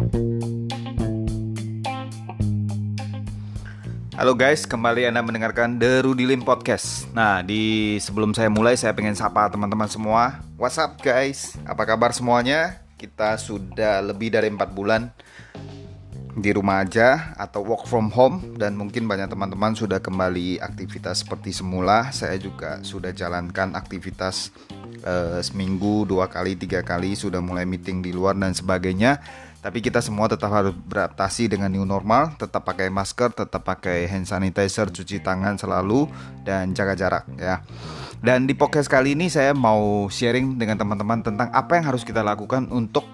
Halo guys, kembali Anda mendengarkan The Rudy Lim Podcast. Nah, di sebelum saya mulai saya pengen sapa teman-teman semua. What's up guys? Apa kabar semuanya? Kita sudah lebih dari 4 bulan di rumah aja atau work from home dan mungkin banyak teman-teman sudah kembali aktivitas seperti semula. Saya juga sudah jalankan aktivitas uh, seminggu dua kali tiga kali sudah mulai meeting di luar dan sebagainya tapi kita semua tetap harus beradaptasi dengan new normal, tetap pakai masker, tetap pakai hand sanitizer, cuci tangan selalu dan jaga jarak ya. Dan di podcast kali ini saya mau sharing dengan teman-teman tentang apa yang harus kita lakukan untuk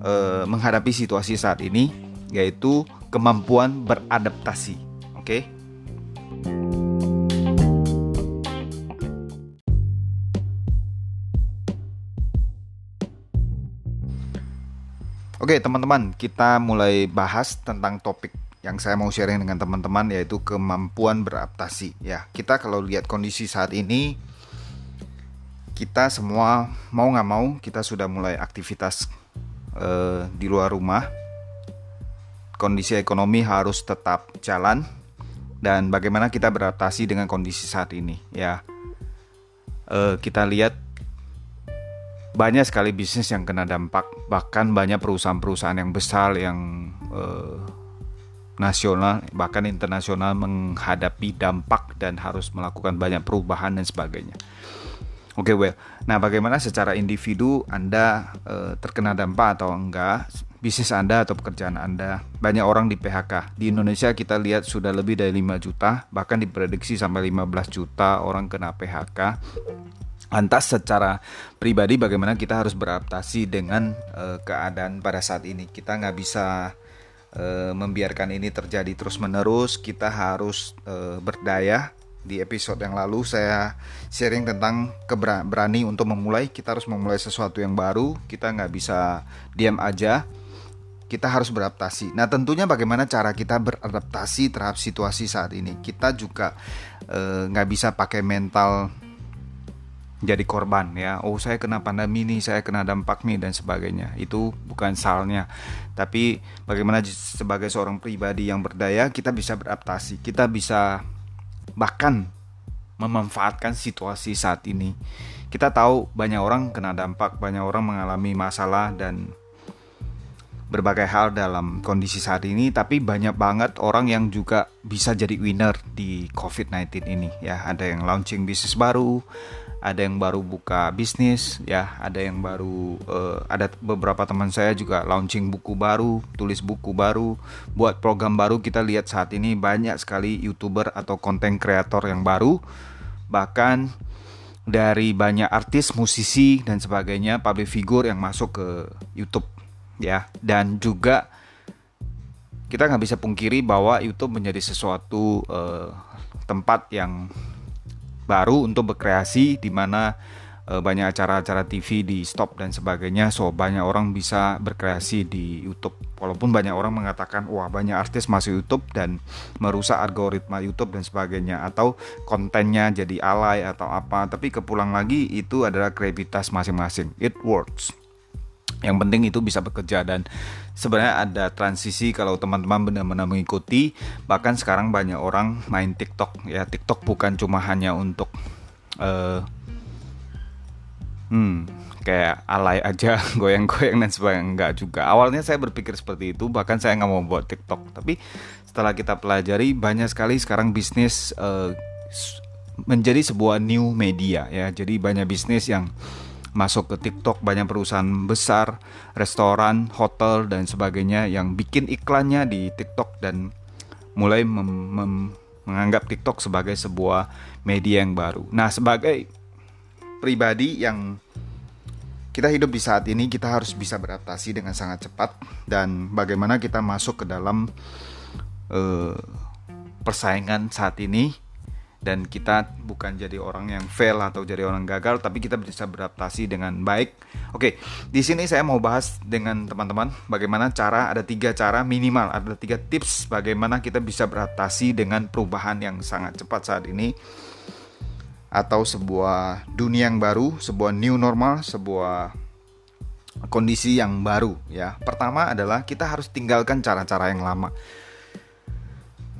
uh, menghadapi situasi saat ini, yaitu kemampuan beradaptasi. Oke. Okay? Oke teman-teman, kita mulai bahas tentang topik yang saya mau sharing dengan teman-teman yaitu kemampuan beradaptasi. Ya, kita kalau lihat kondisi saat ini, kita semua mau nggak mau kita sudah mulai aktivitas uh, di luar rumah. Kondisi ekonomi harus tetap jalan dan bagaimana kita beradaptasi dengan kondisi saat ini. Ya, uh, kita lihat banyak sekali bisnis yang kena dampak bahkan banyak perusahaan-perusahaan yang besar yang eh, nasional bahkan internasional menghadapi dampak dan harus melakukan banyak perubahan dan sebagainya. Oke, okay, well. Nah, bagaimana secara individu Anda eh, terkena dampak atau enggak? Bisnis Anda atau pekerjaan Anda. Banyak orang di PHK. Di Indonesia kita lihat sudah lebih dari 5 juta, bahkan diprediksi sampai 15 juta orang kena PHK Lantas secara pribadi bagaimana kita harus beradaptasi dengan uh, keadaan pada saat ini. Kita nggak bisa uh, membiarkan ini terjadi terus menerus. Kita harus uh, berdaya. Di episode yang lalu saya sharing tentang keberani untuk memulai. Kita harus memulai sesuatu yang baru. Kita nggak bisa diam aja. Kita harus beradaptasi. Nah tentunya bagaimana cara kita beradaptasi terhadap situasi saat ini. Kita juga nggak bisa pakai mental jadi korban ya. Oh saya kena pandemi ini saya kena dampak nih dan sebagainya. Itu bukan salnya. Tapi bagaimana sebagai seorang pribadi yang berdaya kita bisa beradaptasi. Kita bisa bahkan memanfaatkan situasi saat ini. Kita tahu banyak orang kena dampak banyak orang mengalami masalah dan berbagai hal dalam kondisi saat ini. Tapi banyak banget orang yang juga bisa jadi winner di COVID-19 ini ya. Ada yang launching bisnis baru ada yang baru buka bisnis ya. Ada yang baru uh, ada beberapa teman saya juga launching buku baru tulis buku baru. Buat program baru kita lihat saat ini banyak sekali youtuber atau konten kreator yang baru. Bahkan dari banyak artis musisi dan sebagainya public figure yang masuk ke YouTube ya. Dan juga kita nggak bisa pungkiri bahwa YouTube menjadi sesuatu uh, tempat yang baru untuk berkreasi di mana e, banyak acara-acara TV di stop dan sebagainya. So banyak orang bisa berkreasi di YouTube. Walaupun banyak orang mengatakan wah banyak artis masuk YouTube dan merusak algoritma YouTube dan sebagainya atau kontennya jadi alay atau apa. Tapi kepulang lagi itu adalah kreativitas masing-masing. It works yang penting itu bisa bekerja dan sebenarnya ada transisi kalau teman-teman benar-benar mengikuti. Bahkan sekarang banyak orang main TikTok. Ya TikTok bukan cuma hanya untuk uh, hmm kayak alay aja goyang-goyang dan sebagainya. Enggak juga. Awalnya saya berpikir seperti itu. Bahkan saya nggak mau buat TikTok. Tapi setelah kita pelajari banyak sekali sekarang bisnis uh, menjadi sebuah new media ya. Jadi banyak bisnis yang masuk ke TikTok banyak perusahaan besar, restoran, hotel dan sebagainya yang bikin iklannya di TikTok dan mulai menganggap TikTok sebagai sebuah media yang baru. Nah, sebagai pribadi yang kita hidup di saat ini kita harus bisa beradaptasi dengan sangat cepat dan bagaimana kita masuk ke dalam uh, persaingan saat ini dan kita bukan jadi orang yang fail atau jadi orang gagal tapi kita bisa beradaptasi dengan baik. Oke, di sini saya mau bahas dengan teman-teman bagaimana cara ada tiga cara minimal ada tiga tips bagaimana kita bisa beradaptasi dengan perubahan yang sangat cepat saat ini atau sebuah dunia yang baru, sebuah new normal, sebuah kondisi yang baru ya. Pertama adalah kita harus tinggalkan cara-cara yang lama.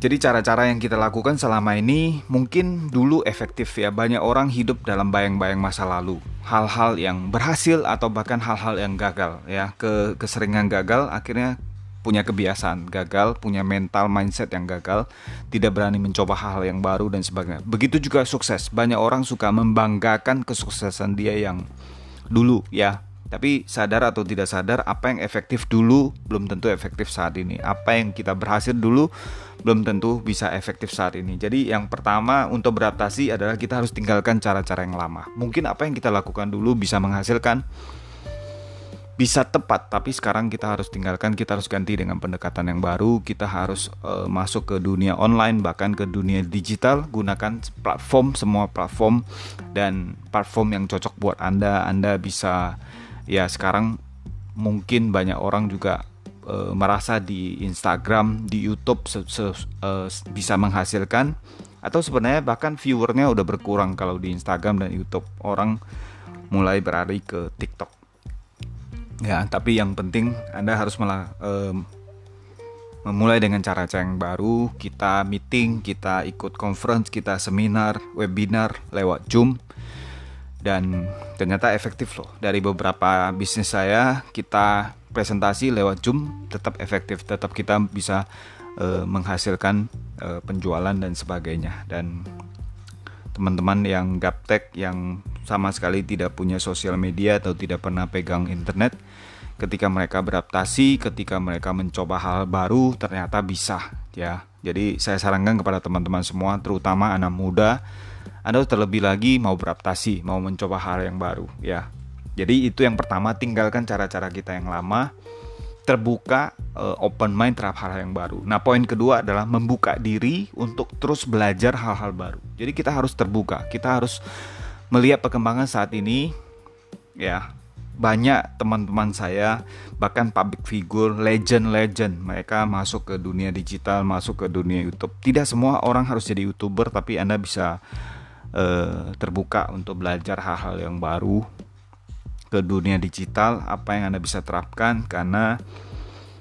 Jadi cara-cara yang kita lakukan selama ini mungkin dulu efektif ya. Banyak orang hidup dalam bayang-bayang masa lalu. Hal-hal yang berhasil atau bahkan hal-hal yang gagal ya. Ke keseringan gagal akhirnya punya kebiasaan gagal, punya mental mindset yang gagal, tidak berani mencoba hal-hal yang baru dan sebagainya. Begitu juga sukses. Banyak orang suka membanggakan kesuksesan dia yang dulu ya. Tapi sadar atau tidak sadar apa yang efektif dulu belum tentu efektif saat ini. Apa yang kita berhasil dulu belum tentu bisa efektif saat ini. Jadi yang pertama untuk beradaptasi adalah kita harus tinggalkan cara-cara yang lama. Mungkin apa yang kita lakukan dulu bisa menghasilkan bisa tepat tapi sekarang kita harus tinggalkan kita harus ganti dengan pendekatan yang baru kita harus uh, masuk ke dunia online bahkan ke dunia digital gunakan platform semua platform dan platform yang cocok buat anda anda bisa ya sekarang mungkin banyak orang juga uh, merasa di Instagram di YouTube se -se uh, bisa menghasilkan atau sebenarnya bahkan viewernya udah berkurang kalau di Instagram dan YouTube orang mulai beralih ke TikTok Ya, tapi yang penting Anda harus malah um, memulai dengan cara-cara yang baru. Kita meeting, kita ikut conference, kita seminar, webinar lewat Zoom. Dan ternyata efektif loh. Dari beberapa bisnis saya, kita presentasi lewat Zoom tetap efektif, tetap kita bisa uh, menghasilkan uh, penjualan dan sebagainya. Dan teman-teman yang gaptek yang sama sekali tidak punya sosial media atau tidak pernah pegang internet ketika mereka beradaptasi ketika mereka mencoba hal baru ternyata bisa ya jadi saya sarankan kepada teman-teman semua terutama anak muda anda terlebih lagi mau beradaptasi mau mencoba hal yang baru ya jadi itu yang pertama tinggalkan cara-cara kita yang lama terbuka uh, open mind terhadap hal, hal yang baru. Nah, poin kedua adalah membuka diri untuk terus belajar hal-hal baru. Jadi kita harus terbuka. Kita harus melihat perkembangan saat ini ya banyak teman-teman saya bahkan public figure legend-legend mereka masuk ke dunia digital masuk ke dunia YouTube tidak semua orang harus jadi youtuber tapi anda bisa uh, terbuka untuk belajar hal-hal yang baru ke dunia digital apa yang anda bisa terapkan karena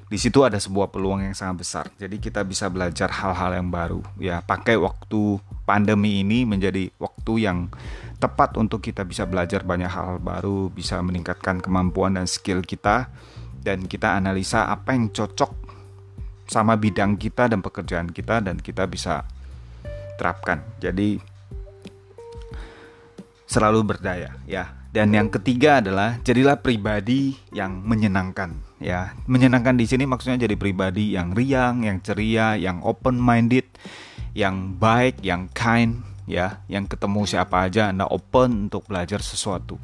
di situ ada sebuah peluang yang sangat besar. Jadi kita bisa belajar hal-hal yang baru. Ya, pakai waktu pandemi ini menjadi waktu yang tepat untuk kita bisa belajar banyak hal baru, bisa meningkatkan kemampuan dan skill kita dan kita analisa apa yang cocok sama bidang kita dan pekerjaan kita dan kita bisa terapkan. Jadi selalu berdaya ya. Dan yang ketiga adalah jadilah pribadi yang menyenangkan ya. Menyenangkan di sini maksudnya jadi pribadi yang riang, yang ceria, yang open minded, yang baik, yang kind ya, yang ketemu siapa aja Anda open untuk belajar sesuatu.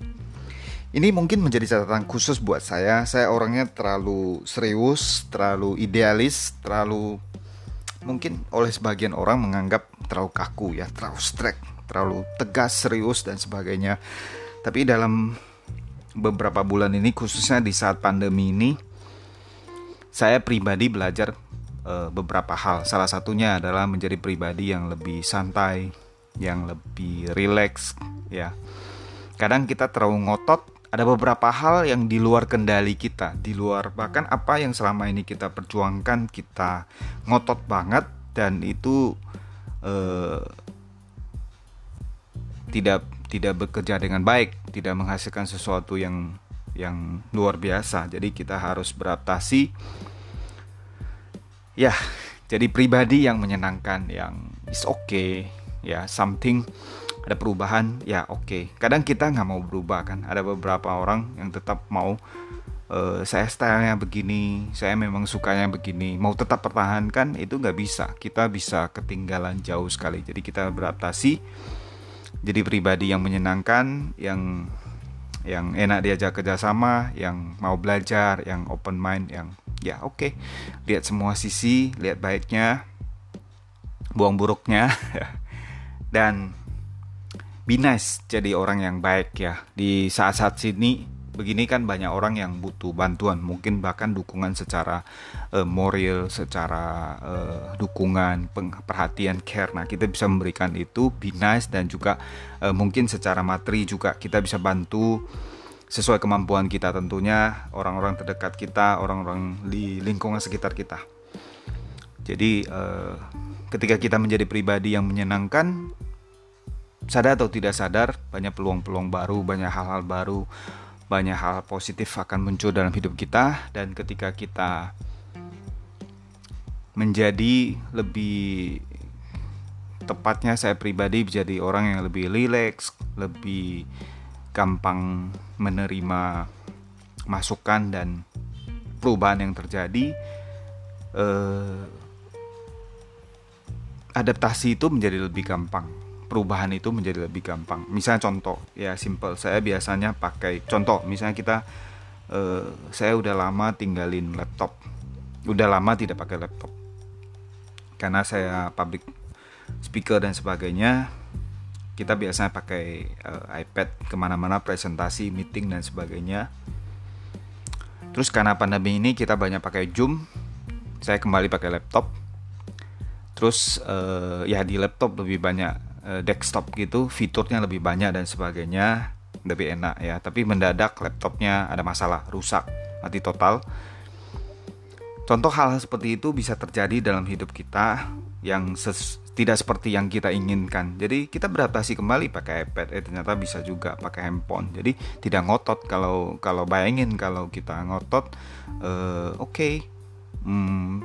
Ini mungkin menjadi catatan khusus buat saya. Saya orangnya terlalu serius, terlalu idealis, terlalu mungkin oleh sebagian orang menganggap terlalu kaku ya, terlalu strict, terlalu tegas, serius dan sebagainya. Tapi dalam beberapa bulan ini khususnya di saat pandemi ini saya pribadi belajar uh, beberapa hal. Salah satunya adalah menjadi pribadi yang lebih santai, yang lebih rileks ya. Kadang kita terlalu ngotot ada beberapa hal yang di luar kendali kita, di luar bahkan apa yang selama ini kita perjuangkan, kita ngotot banget dan itu uh, tidak tidak bekerja dengan baik, tidak menghasilkan sesuatu yang yang luar biasa. Jadi kita harus beradaptasi. Ya, jadi pribadi yang menyenangkan, yang is okay, ya something ada perubahan, ya oke. Okay. Kadang kita nggak mau berubah kan. Ada beberapa orang yang tetap mau uh, saya stylenya begini, saya memang sukanya begini, mau tetap pertahankan itu nggak bisa. Kita bisa ketinggalan jauh sekali. Jadi kita beradaptasi jadi pribadi yang menyenangkan yang yang enak diajak kerjasama yang mau belajar yang open mind yang ya oke okay. lihat semua sisi lihat baiknya buang buruknya dan be nice jadi orang yang baik ya di saat-saat sini begini kan banyak orang yang butuh bantuan, mungkin bahkan dukungan secara uh, moral, secara uh, dukungan, perhatian, care. Nah, kita bisa memberikan itu, be nice dan juga uh, mungkin secara materi juga kita bisa bantu sesuai kemampuan kita tentunya orang-orang terdekat kita orang-orang di lingkungan sekitar kita jadi uh, ketika kita menjadi pribadi yang menyenangkan sadar atau tidak sadar banyak peluang-peluang baru banyak hal-hal baru banyak hal positif akan muncul dalam hidup kita dan ketika kita menjadi lebih tepatnya saya pribadi menjadi orang yang lebih rileks, lebih gampang menerima masukan dan perubahan yang terjadi eh, adaptasi itu menjadi lebih gampang perubahan itu menjadi lebih gampang. Misalnya contoh ya simple. Saya biasanya pakai contoh. Misalnya kita eh, saya udah lama tinggalin laptop. Udah lama tidak pakai laptop. Karena saya public speaker dan sebagainya kita biasanya pakai uh, iPad ke mana-mana presentasi meeting dan sebagainya. Terus karena pandemi ini kita banyak pakai Zoom. Saya kembali pakai laptop. Terus uh, ya di laptop lebih banyak desktop gitu fiturnya lebih banyak dan sebagainya lebih enak ya tapi mendadak laptopnya ada masalah rusak mati total contoh hal, hal seperti itu bisa terjadi dalam hidup kita yang tidak seperti yang kita inginkan. Jadi kita beradaptasi kembali pakai iPad. Eh ternyata bisa juga pakai handphone. Jadi tidak ngotot kalau kalau bayangin kalau kita ngotot, uh, oke. Okay. Hmm,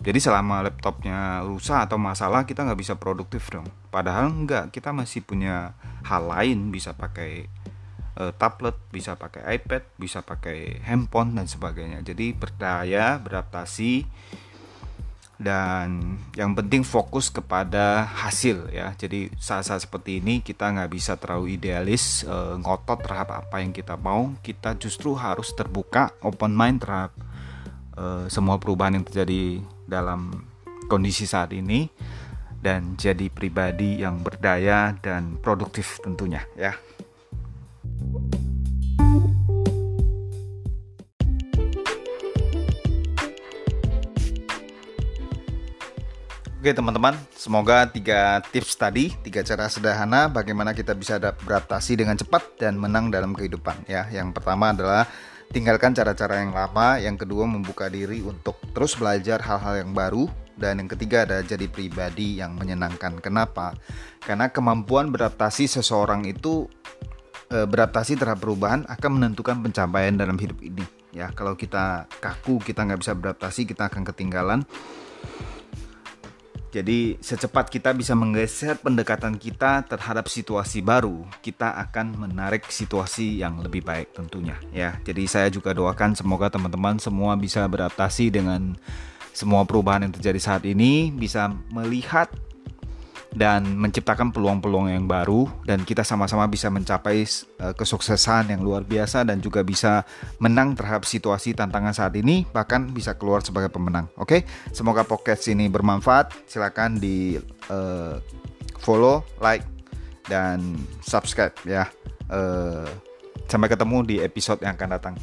jadi selama laptopnya rusak atau masalah kita nggak bisa produktif dong. Padahal enggak, kita masih punya hal lain bisa pakai uh, tablet, bisa pakai iPad, bisa pakai handphone dan sebagainya. Jadi berdaya, beradaptasi dan yang penting fokus kepada hasil ya jadi saat-saat seperti ini kita nggak bisa terlalu idealis e, ngotot terhadap apa yang kita mau kita justru harus terbuka open mind terhadap e, semua perubahan yang terjadi dalam kondisi saat ini dan jadi pribadi yang berdaya dan produktif tentunya ya Oke teman-teman, semoga tiga tips tadi, tiga cara sederhana bagaimana kita bisa beradaptasi dengan cepat dan menang dalam kehidupan ya. Yang pertama adalah tinggalkan cara-cara yang lama, yang kedua membuka diri untuk terus belajar hal-hal yang baru, dan yang ketiga ada jadi pribadi yang menyenangkan. Kenapa? Karena kemampuan beradaptasi seseorang itu e, beradaptasi terhadap perubahan akan menentukan pencapaian dalam hidup ini. Ya, kalau kita kaku, kita nggak bisa beradaptasi, kita akan ketinggalan jadi secepat kita bisa menggeser pendekatan kita terhadap situasi baru, kita akan menarik situasi yang lebih baik tentunya ya. Jadi saya juga doakan semoga teman-teman semua bisa beradaptasi dengan semua perubahan yang terjadi saat ini, bisa melihat dan menciptakan peluang-peluang yang baru dan kita sama-sama bisa mencapai uh, kesuksesan yang luar biasa dan juga bisa menang terhadap situasi tantangan saat ini bahkan bisa keluar sebagai pemenang. Oke, semoga podcast ini bermanfaat. Silakan di uh, follow, like dan subscribe ya. Uh, sampai ketemu di episode yang akan datang.